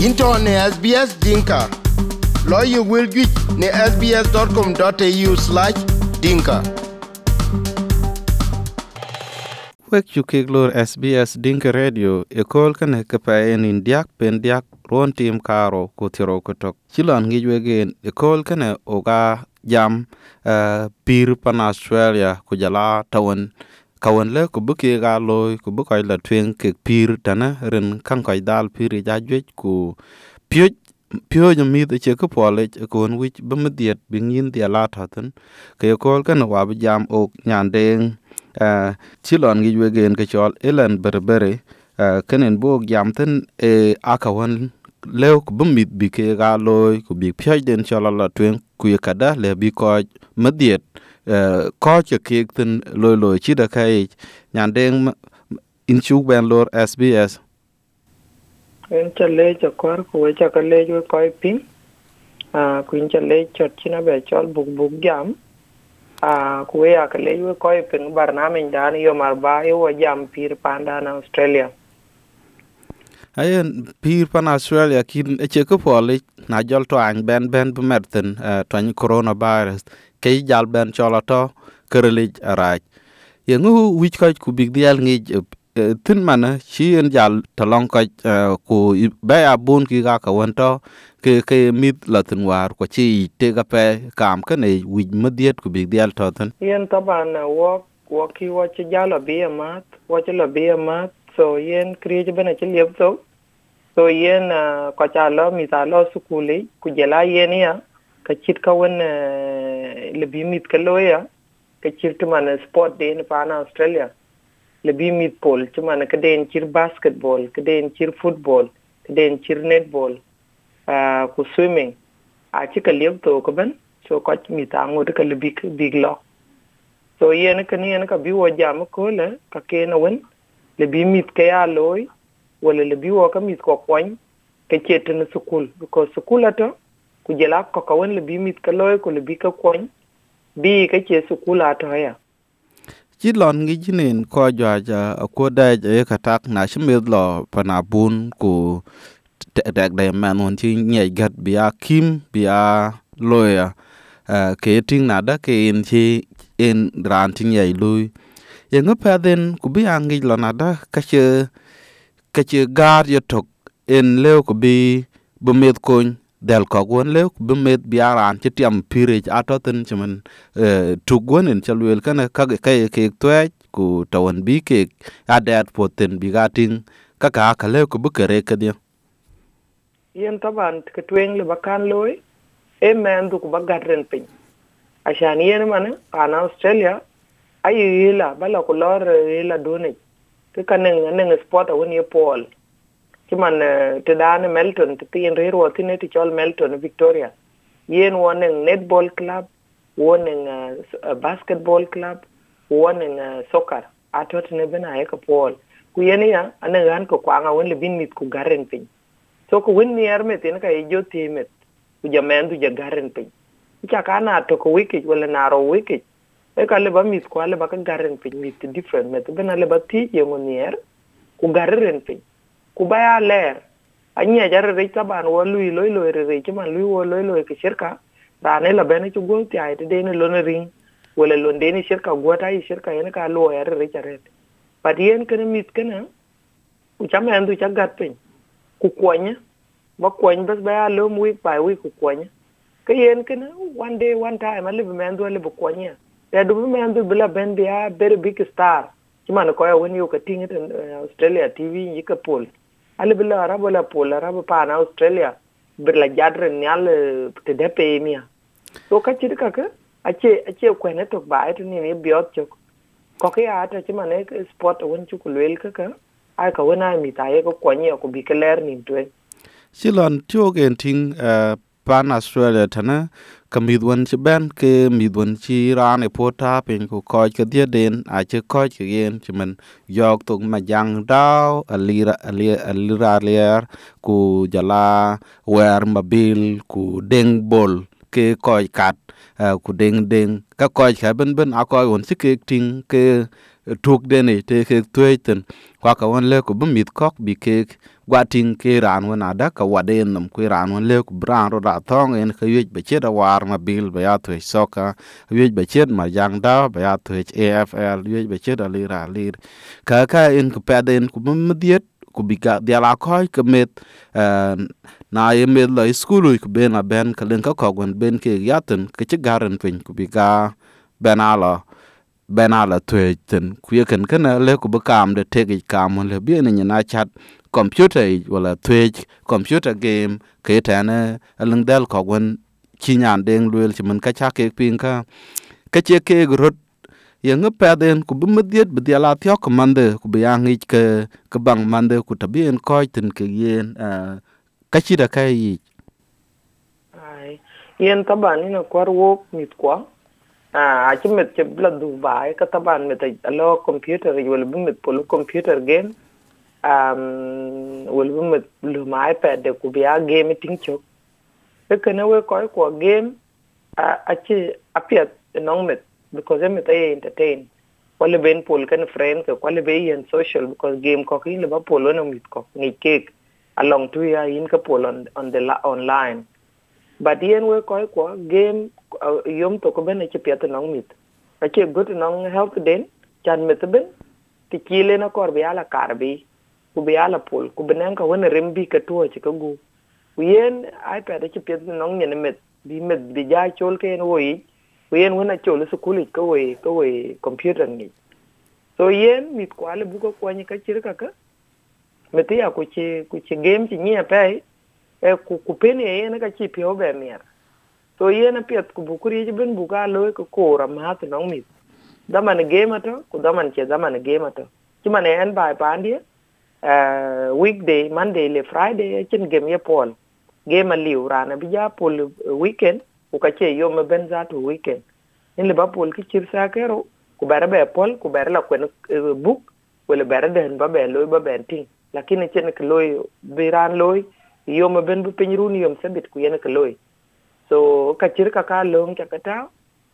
into ne SBS Dinka. Lawyer will get ne sbs.com.au slash dinka. wek cukik lor SBS Dinka Radio e kol kane kepaen in diak pen diak ron tim karo kotiro kotok chilon ngi wegen e kol kane oga jam uh, pir pan Australia kujala tawan kawan le ku buki ga loy ku bukoy la twen ke pir tana ren kan koy dal pir ja jwej ku pioj pio jo mi de che ko pole ko wich bemediet bingin dia la taten ke kol kan wa jam ok nyandeng uh, eh, chilon gi wegen ke chol elen berbere uh, eh, kenen bo jamten e akawan lew ku bumit bi ke ga loy ku bi pyoj den chola la twen ku ye kada le bi ko mediet Ờ, có ko che tin lôi lôi chỉ được hay nhàn đen in chú bên lor SBS en cha lê cho kwar ko cho cái lê cho coi pin à a ku lê cho chỉ nó china cho chol buk giảm. À a à cái lê cho coi pin ko nam mình đã nhiều mà ba, yêu wa jam pir panda na australia ayen pir pan australia kin eche ko pole na jol to an ben ben bemerten uh, e, twan coronavirus. Ke jal ben chola to kerelig araj e, yengu wich ko ku big dial ngi uh, tin mana chi en jal talong ko uh, ku be abun ki ga ka wonto ke ke mit latin war ko chi te ga pe kam ka ne wich madiet ku big dial to tin. Yen taban wo wo ki wo chi jalo bi mat wo chi lo bi mat so yen kriye bena chi liep so so yen uh, ko cha lo mi ta lo sukuli ku jela yen ya ka chit ka wen uh, le bi mit ka lo ya ka chit man sport de na australia. Le bi mit pol ci man ka den chir basketball ka den chir football ka den chir netball uh, ku swimming. A ci ka liep to ko ben so ko mi ta ngut ka le bi big lo. So yen ka ni yen ka bi wo jam ko le ka ke na wen le bi mit ke ya loy, wala le bi wo ka mit ko koñ ke chet na sukul because sukul ato, ku jela ko ka won le bi mit ka loy ko le bi ka koñ bi ka ce sukul ato ya. Chi lon ngi jinin ko jwa ja, ko da je ka tak na shimir lo pana bun ku tek da man won chi nye gat bia kim bia loya eh, ke ting na da ke in chi in ran chi nye lui ye ngo pa den ku bi angi lo na da, ka che ka che gar yo tok en leo ku bi bu met kon del ko gon le be met biaran ci tiam pire ato ten chuman e, tu gon en chalwel kana ka ka ke twe ku tawan bi ke adat poten bi gating ka ka ka le ku bukere ka dia. Yen taban ke tweng le bakan loy e men du ku bagatren pin ashan yen man ana australia ayi yila bala ku lor yila done. Ke kanen neng sport awon ye pol ci man te dan melton te tin rir wo tine ti chol melton victoria. Yen wonen netball club wonen uh, basketball club wonen uh, soccer. Atot ne bena ye ka pol ku yen ya anen gan ko kwanga won le bin mit ku garen pin so ku win ni erme tin ka e jo timet ku jamen du ja garen pin ka kana to ku wiki wala naro wiki e ka le ba mit ko le ba ka garen pin mit different met bena le ba ti yengo nier ku gareren piny ku baya ler anya ja re ta ban wo lui loi loi e re re man lui wo loi loi e ke shirka rane la bene chu gol ti ai te dene lo ne ring. Wala lo dene shirka gota yi e shirka yana ka lo ya re cha re but yen kene mis kene ku chama andu cha gat piny ku kwanya, ba kwany bas baya lo mu week by week ku kwanya. Ka yen kene one day, one time ali be mandu ali be kwanya. Ya du be mandu bila ben dia very big star. Chima ko ya woni yo ka tinga australia tv yi pol ale bila arabo la pol arabo pa na australia. Birla jadre nyal te de pe mia. To ka chiri ka ka ache ache kwene to ba ito ni ni biot chok. Ko ke ata chima ne sport won chu kulwel ka ka ai ka wona mi ta ye ko ko ka ler ni twe silon tio gen ting uh, pan australia tana ka midwan ci ben ke midwan ci ran e pota pin ku ko ke dia den a ci ko ke gen ci men yok tung ma jang daw alira alira alira ler ku jala wer mabil ku deng bol ke ko kat ku deng deng ka ko ka ben ben a ko won ci ke ting ke tuk deni te ke tueten kwa ka won le ku bi mit kok bi ke gwa ting ke ran won ada, ka waden nam ku ran won le ku bran ro da tong en ka yej be chet war ma bil be ya tu soka yej be chet ma yang da be ya tu afl yej be chet ali ra lir. Ka ka en ku pe den ku mi diet, ku bi ka dia la ko ke met na ye met la skulu ku ben a ben, ka len ka ko gon ben ke yaten ke che garan pin ku bi cả ben ala ben ala tuệ tin kuya kan kana le ku bakam de tege kam le bi ne na chat computer wala tuệ computer game. Ke ta na alung dal ko gon chi nyan deng luel chi man ka cha ke pin ka ka che ke grot ye nga pa den ku bi mediet bi dia la thyo ko mande ku bi yang ich ke ke bang mande ku ta bi en ko tin ke yen ka chi da kai yi ai yen taban ina kwar wok mit kwa a ci met ci bla du bai ka taban met alo computer wala bu met polo computer game. Um wala bu met lu ma ipad de ku biya game ting chok e kana we ko ko game a a ci apiat nong met because em tay entertain. Wala ben pol kan friend ko wala be yen social because game ko kin ba polo no mit ko ni cake along to ya in ka pol on, on the online. But yen we ko ko game yom to ko bene ci pete nong mit. A ci gut nong help den, chan mit ben, ti kile na kor bi ala kar bi, ku bi ala pol, ku benen ka wona rembi ka to ci ka gu. Ku yen pete ci pete nong ne mit bi mit bi ja chol ke en wo yi ku yen wona chol su kuli ka we ka we computer ni. So yen, mit ko ale bu ko ko ni ka chir ka ka meti ya ku ci ku ci game ci ni pe e ku ku pene yen ka ci pio be mier so yen piet ku bukuri ji ben buka lo ko kora ma to nong mit. Daman game to ku daman che daman game to ci man e en bai pandie uh, weekday monday le friday e chin game ye pol game liu rana bi ja pol eh, weekend ku ka che yo me ben za to weekend. In le ba pol ki chir sa kero ku bare be pol ku bare la kwen uh, book wala bare den ba be lo ba ben ting. Lakini chen ke loy biran loy yo me ben bu penyru ni yom sabit ku yen ke loy so, ka chir ka ka long ka kata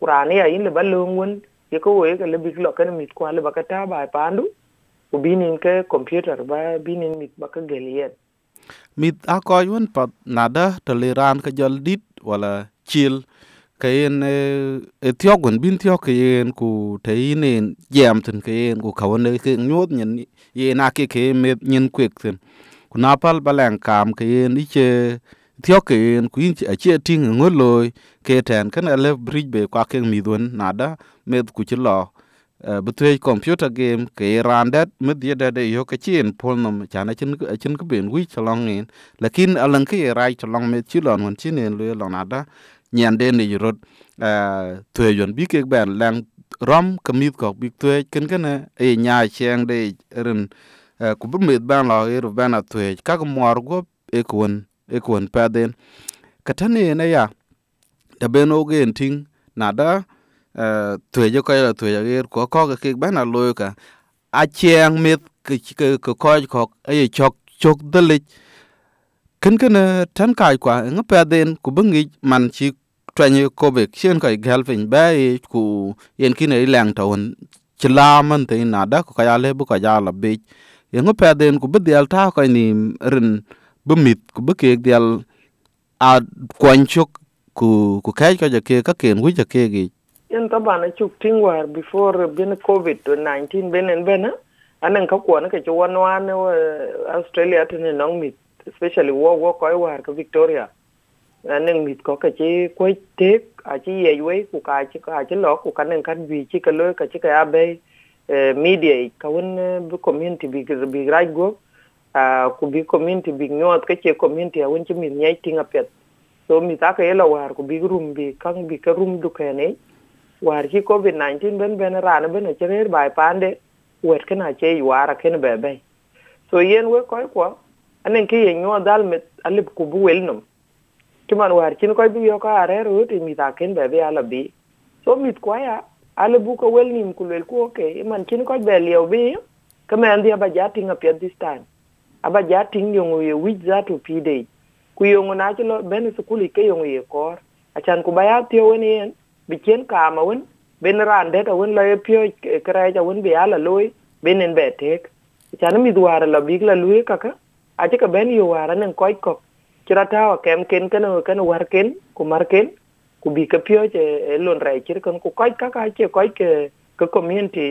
kurani ya in le ba long won ye ko we ka le big lo kan mit kwa le ba kata ba pandu u binin ke computer ba binin mit ba ka gelien mit a ko yun pa nada to ka jol dit, wala chil, ka yen e, e thiogun bin thio ka yen, ku te yin e jam tin ka yen, ku ka won e ke nyot nyen, ye na ke ke me nyen kwek tin. Ku na pal balang kam ka yen iche thio ka yen ku yin a che ting ngoloy ke ten kan ale bridge be kwa ke mi don nada med ku chi lo. Betwe computer game ke randet med ye de yo ka chin pol nom chana chin chin ka ben wi chalong in lakin alang ke rai chalong med chi lon won chin en le lo nada, nyan de ni rot. Twe yon bi ke ben lang rom kamit ko bi twe ken ken e nya cheng de ren. Ku bu met ban lo e ban a twe ka ko mor go e kon e kon katane na ya, da beno gen ting nada tuwe tweje ko tuwe tweje ger, ko ko ke bana loyka a chiang mit, ke ke ko ko ko ay e chok chok dalich kin ken tan kai kwa e nga paden ku bungi man chi twanyi ko be chen kai galvin ba e, ku yen kin ai lang tawon chila man te na da ko ya le bu ko ya la be. Nga paden ku bedial ta ko ni rin bu mit ku bu ke dial a kwan chok ku ku kai ka ja ke ka ken wi ja ke gi. Yan ta bana chuk ting war before bin covid 19 ben en bena anan ka kuwa ka ci wan wan australia tene nong mit especially wo wo ko war ka victoria. Anan mit ko ka chi ko te a chi ye we ku ka chi ka chi lo ku kanen kan bi chi ka lo ka chi ka ya be media ka won bu community bi bi right go ku bi community bi nyot ke che community a won mi nyai tinga pet. So mi ta ke la war ku room bi kang bi ka rum du ke ne. War ki covid 19 ben ben rana ben che cherer bai pande wet na che yuara ken be be. So yen we koy ko anen ke ye nyot dal met alib ku wel num ki man war kin koy bi yo ka are ro ti mi ta ken be ala bi. So mit ko ya ale bu ko wel nim ku wel ku okay man kin koy be liyo bi ka men dia ba jati nga this time aba jati ngo ye wij za to pi de ku yo na chi lo ben sukuli ke yo ye kor. Achan ku ba ya tio wen yen bi chen ka ma wen ben ran det awun la pyo kra ja wun be ala loy ben en be tek. Chan mi duara la big la kaka aje ka ben yo wara nen koy kok kira tawa kem ken kan kan war ken ku mar ken ku bi ka pyo je lon rai ku koy kaka che koy ke community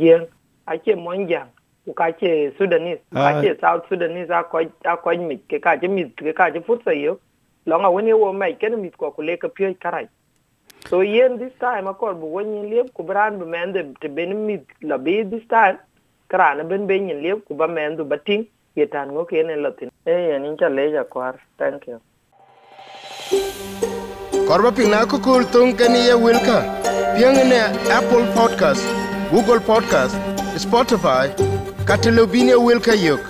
jeng ache monjang ka che sudanese. Ka che south sudanese a koy a koy mi ke ka che mi ke ka che fursa yo longa woni wo mai ken mi ko ku le ka pyo karai so yen this time akor bu woni liep ku bran bu mende te ben mi la bi this time krana ben ben yin liep ku ba mendu bating yetan ngo ke ne latin. E yen in cha leja kwar. Thank you. Korba pina ko kul tung kani ye wilka. Piang ne apple podcast google podcast spotify ka wilka welka yok